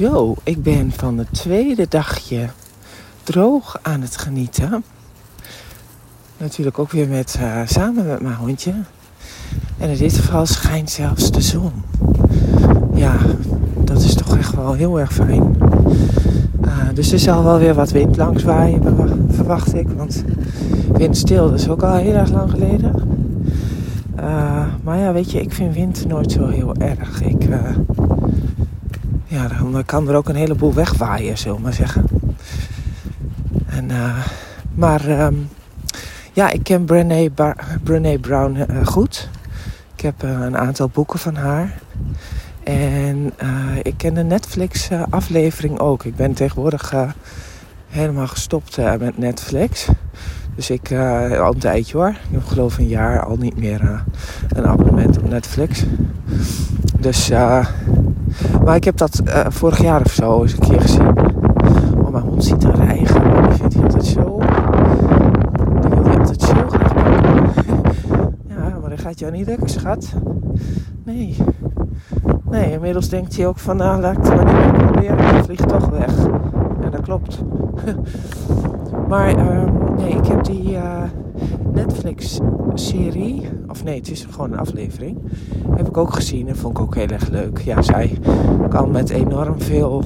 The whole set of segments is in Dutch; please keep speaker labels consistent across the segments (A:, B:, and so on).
A: Zo, ik ben van het tweede dagje droog aan het genieten. Natuurlijk ook weer met, uh, samen met mijn hondje. En in dit geval schijnt zelfs de zon. Ja, dat is toch echt wel heel erg fijn. Uh, dus er zal wel weer wat wind langs waaien, verwacht ik. Want windstil, is ook al heel erg lang geleden. Uh, maar ja, weet je, ik vind wind nooit zo heel erg. Ik, ja, dan kan er ook een heleboel wegwaaien, zullen we maar zeggen. En, uh, maar um, ja, ik ken Brené, Brown uh, goed. Ik heb uh, een aantal boeken van haar. En ik ken de Netflix-aflevering ook. Ik ben tegenwoordig helemaal gestopt met Netflix. Dus ik, al een tijdje hoor. Ik heb geloof een jaar al niet meer een abonnement op Netflix. Dus maar ik heb dat uh, vorig jaar of zo eens een keer gezien. Oh, mijn hond ziet er eigen. Die vindt hij altijd zo. Die wil hij altijd zo graag ja, maar dan gaat jou niet lekker, schat. Nee. Nee, inmiddels denkt hij ook van, nou, laat ik het maar niet meer proberen. Hij vliegt toch weg. Ja, dat klopt. maar uh, nee, ik heb die uh, Netflix-serie, of nee, het is gewoon een aflevering, heb ik ook gezien en vond ik ook heel erg leuk. Ja, zij kan met enorm veel,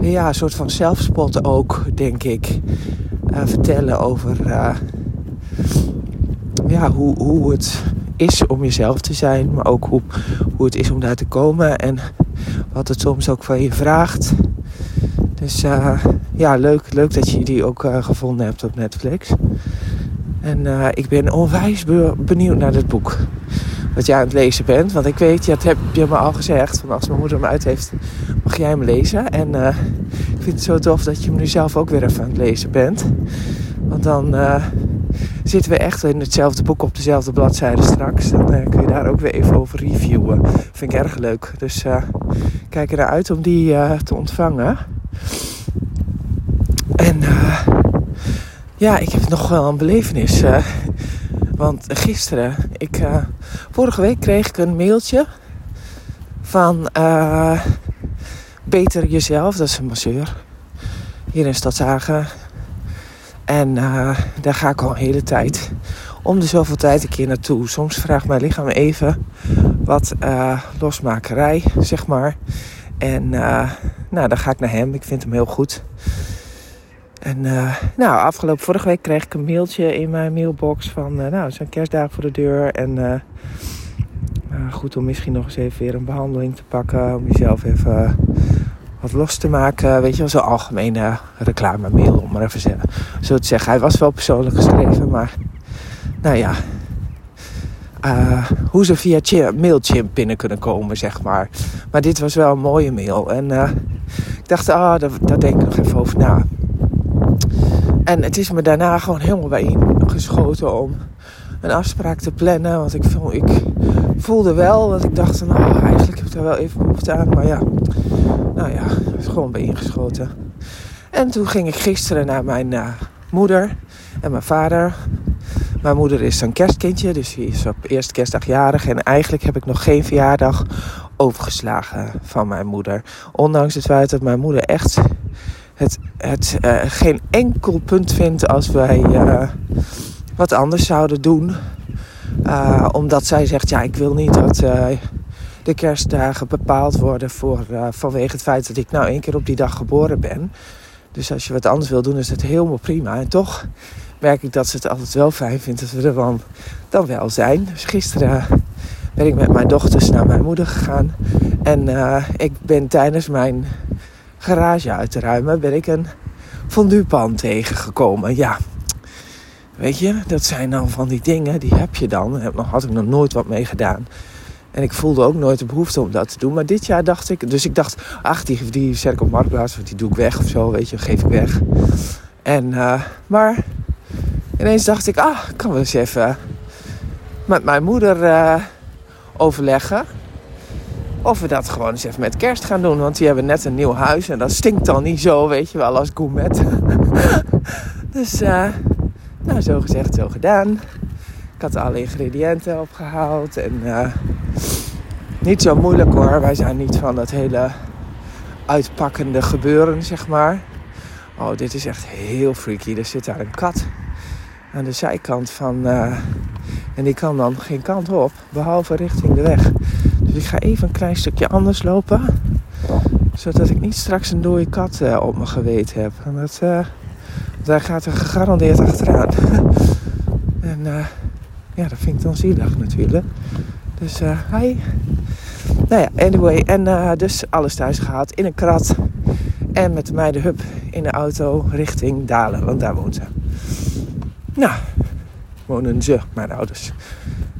A: ja, een soort van zelfspot ook, denk ik, uh, vertellen over uh, ja, hoe, hoe het is om jezelf te zijn, maar ook hoe, hoe het is om daar te komen en wat het soms ook van je vraagt. Dus uh, ja, leuk, leuk dat je die ook uh, gevonden hebt op Netflix. En uh, ik ben onwijs benieuwd naar dit boek. Wat jij aan het lezen bent. Want ik weet, dat heb je me al gezegd. Van als mijn moeder hem uit heeft, mag jij hem lezen. En ik vind het zo tof dat je hem nu zelf ook weer even aan het lezen bent. Want dan zitten we echt in hetzelfde boek op dezelfde bladzijde straks. Dan kun je daar ook weer even over reviewen. Vind ik erg leuk. Dus kijk er naar uit om die te ontvangen. En uh, ja, ik heb nog wel een belevenis. Uh, want gisteren, ik, uh, vorige week kreeg ik een mailtje van Beter Jezelf, dat is een masseur hier in Stadshagen. En daar ga ik al een hele tijd om de zoveel tijd een keer naartoe. Soms vraagt mijn lichaam even wat losmakerij, zeg maar. En nou, dan ga ik naar hem. Ik vind hem heel goed. En uh, nou, afgelopen vorige week kreeg ik een mailtje in mijn mailbox van... Uh, nou, zijn kerstdagen voor de deur en... Goed om misschien nog eens even weer een behandeling te pakken. Om jezelf even wat los te maken. Weet je wel, zo'n algemene reclame mail, om maar even zo te zeggen. Hij was wel persoonlijk geschreven, maar... Nou ja, uh, hoe ze via Mailchimp binnen kunnen komen, zeg maar. Maar dit was wel een mooie mail. En uh, ik dacht, ah, oh, daar, denk ik nog even over na. En het is me daarna gewoon helemaal bij geschoten om een afspraak te plannen. Want ik, ik voelde wel dat ik dacht, nou, eigenlijk heb ik daar wel even behoefte aan. Maar ja, nou ja, het is gewoon bij ingeschoten. En toen ging ik gisteren naar mijn uh, moeder en mijn vader. Mijn moeder is een kerstkindje, dus die is op eerste kerstdag jarig. En eigenlijk heb ik nog geen verjaardag overgeslagen van mijn moeder. Ondanks het feit dat mijn moeder echt het, het uh, geen enkel punt vindt als wij uh, wat anders zouden doen. Uh, omdat zij zegt, ja, ik wil niet dat de kerstdagen bepaald worden voor, vanwege het feit dat ik nou één keer op die dag geboren ben. Dus als je wat anders wil doen, is het helemaal prima. En toch merk ik dat ze het altijd wel fijn vindt dat we er dan, dan wel zijn. Dus gisteren ben ik met mijn dochters naar mijn moeder gegaan. En uh, ik ben tijdens mijn garage uit te ruimen, ben ik een fonduepan tegengekomen. Ja, weet je, dat zijn dan van die dingen, die heb je dan. Daar had ik nog nooit wat mee gedaan. En ik voelde ook nooit de behoefte om dat te doen. Maar dit jaar dacht ik, dus ik dacht, ach, die, die zet ik die doe ik weg of zo, weet je, geef ik weg. En, uh, maar ineens dacht ik, ah, ik kan wel eens even met mijn moeder uh, overleggen. Of we dat gewoon eens even met kerst gaan doen. Want die hebben net een nieuw huis en dat stinkt dan niet zo, weet je wel, als gourmet. dus, uh, nou, zo gezegd, zo gedaan. Ik had alle ingrediënten opgehaald en uh, niet zo moeilijk hoor. Wij zijn niet van dat hele uitpakkende gebeuren, zeg maar. Oh, dit is echt heel freaky. Er zit daar een kat aan de zijkant van. eh, en die kan dan geen kant op, behalve richting de weg. Dus ik ga even een klein stukje anders lopen. Zodat ik niet straks een dode kat eh, op mijn geweten heb. En dat, eh, daar gaat er gegarandeerd achteraan. en ja, dat vind ik dan zielig natuurlijk. Dus hi. Nou ja, anyway. En dus alles thuis gehaald in een krat. En met mij de hub in de auto richting Dalen, want daar woont ze. Nou, wonen ze, mijn ouders.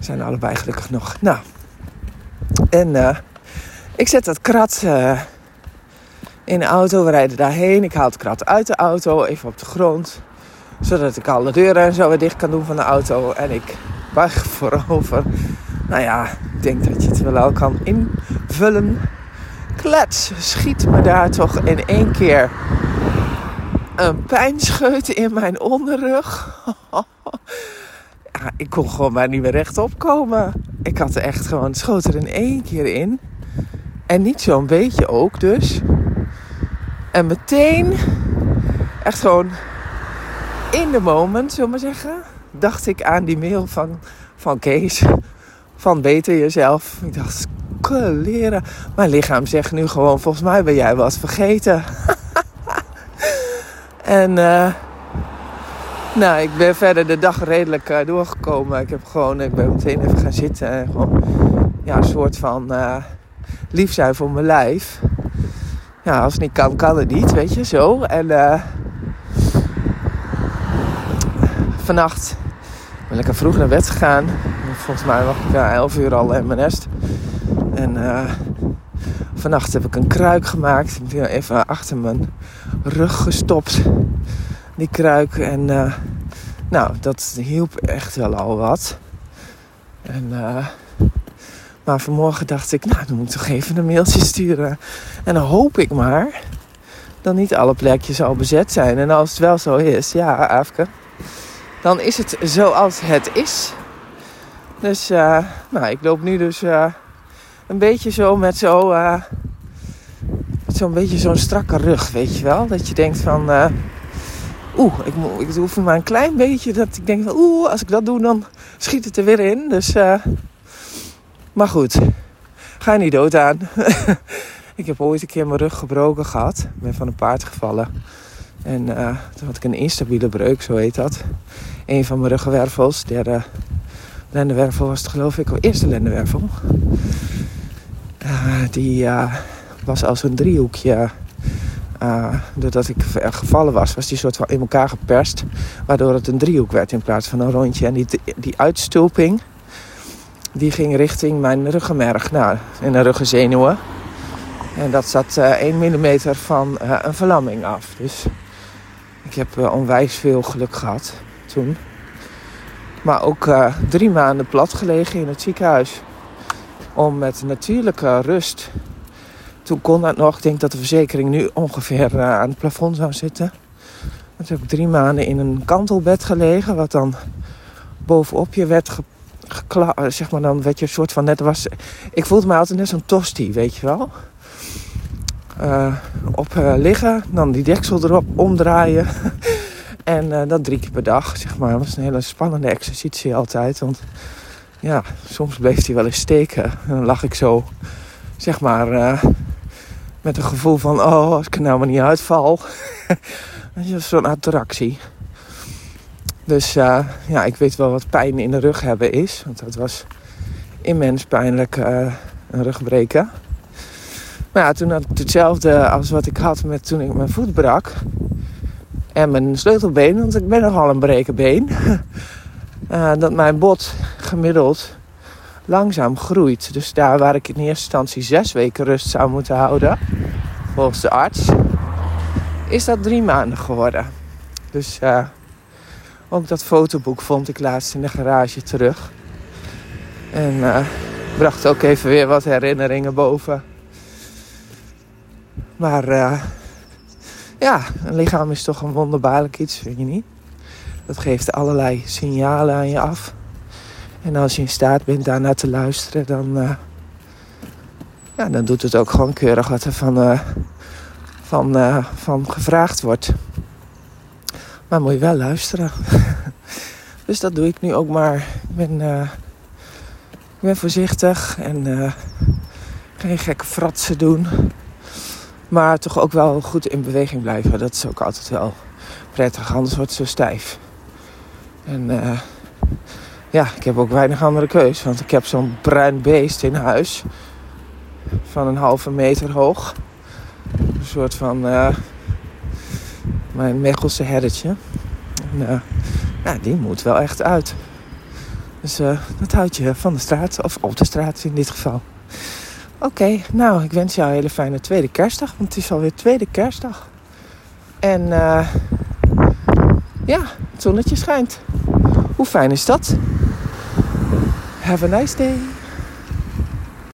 A: Zijn allebei gelukkig nog. Nou, en eh, ik zet dat krat eh, in de auto. We rijden daarheen. Ik haal het krat uit de auto, even op de grond. Zodat ik alle deuren en zo weer dicht kan doen van de auto. En ik buig voorover. Nou ja, ik denk dat je het wel al kan invullen. Klets, schiet me daar toch in één keer een pijnscheut in mijn onderrug. ja, ik kon gewoon maar niet meer rechtop komen. Ik had er echt gewoon, schoot er in één keer in. En niet zo'n beetje ook dus. En meteen, echt gewoon in de moment, zullen we zeggen, dacht ik aan die mail van, van Kees. Van beter jezelf. Ik dacht, leren. Mijn lichaam zegt nu gewoon, volgens mij ben jij wat vergeten. en eh, nou, ik ben verder de dag redelijk eh, doorgekomen. Ik heb gewoon, ik ben meteen even gaan zitten en gewoon ja, een soort van eh, lief zijn voor mijn lijf. Ja, als het niet kan, kan het niet, weet je, zo. En vannacht ben ik vroeg naar bed gegaan. Volgens mij was ik uh, 11 uur al in mijn nest. En uh, vannacht heb ik een kruik gemaakt. Ik heb even achter mijn rug gestopt. Die kruik. En uh, nou, dat hielp echt wel al wat. En, uh, maar vanmorgen dacht ik, nou, dan moet ik toch even een mailtje sturen. En dan hoop ik maar dat niet alle plekjes al bezet zijn. En als het wel zo is, ja, Afke, dan is het zoals het is. Dus, uh, nou, ik loop nu dus een beetje zo met zo, uh, zo'n beetje zo'n strakke rug, weet je wel. Dat je denkt van, oeh, ik, ik hoef maar een klein beetje dat ik denk van, oeh, als ik dat doe, dan schiet het er weer in. Dus, maar goed, ga niet dood aan. ik heb ooit een keer mijn rug gebroken gehad. Ik ben van een paard gevallen. En toen had ik een instabiele breuk, zo heet dat. Een van mijn ruggenwervels, derde lendenwervel was het geloof ik, of eerste lendenwervel. Uh, die was als een driehoekje. Uh, doordat ik gevallen was, was die soort van in elkaar geperst. Waardoor het een driehoek werd in plaats van een rondje. En die, die uitstulping, die ging richting mijn ruggenmerg. Nou, in de ruggenzenuwen. En dat zat 1 mm van een verlamming af. Dus ik heb onwijs veel geluk gehad toen. Maar ook uh, drie maanden plat gelegen in het ziekenhuis. Om met natuurlijke rust. Toen kon dat nog. Ik denk dat de verzekering nu ongeveer uh, aan het plafond zou zitten. Toen heb ik drie maanden in een kantelbed gelegen. Wat dan bovenop je werd gekla- Zeg maar dan werd je een soort van net was. Ik voelde me altijd net zo'n tosti, weet je wel. Uh, op liggen. Dan die deksel erop omdraaien. En uh, dat drie keer per dag, zeg maar. Dat was een hele spannende exercitie altijd. Want ja, soms bleef hij wel eens steken. En dan lag ik zo, zeg maar, met een gevoel van... Oh, als ik er nou maar niet uitval. Zo'n attractie. Dus uh, ja, ik weet wel wat pijn in de rug hebben is. Want dat was immens pijnlijk, een rugbreken. Maar ja, toen had ik hetzelfde als wat ik had met toen ik mijn voet brak... En mijn sleutelbeen, want ik ben nogal een breken been. uh, dat mijn bot gemiddeld langzaam groeit. Dus daar waar ik in eerste instantie zes weken rust zou moeten houden, volgens de arts, is dat drie maanden geworden. Dus uh, ook dat fotoboek vond ik laatst in de garage terug. En uh, bracht ook even weer wat herinneringen boven. Maar ja, een lichaam is toch een wonderbaarlijk iets, vind je niet? Dat geeft allerlei signalen aan je af. En als je in staat bent daarnaar te luisteren, dan, uh, ja, dan doet het ook gewoon keurig wat er van, uh, van, uh, van gevraagd wordt. Maar moet je wel luisteren. dus dat doe ik nu ook maar. Ik ben, ik ben voorzichtig en geen gekke fratsen doen. Maar toch ook wel goed in beweging blijven. Dat is ook altijd wel prettig, anders wordt het zo stijf. En ja, ik heb ook weinig andere keus. Want ik heb zo'n bruin beest in huis. Van een halve meter hoog. Een soort van uh, mijn Mechelse herdertje. En, ja, die moet wel echt uit. Dus dat houdt je van de straat. Of op de straat in dit geval. Oké, nou, ik wens jou een hele fijne tweede kerstdag. Want het is alweer tweede kerstdag. En ja, het zonnetje schijnt. Hoe fijn is dat? Have a nice day.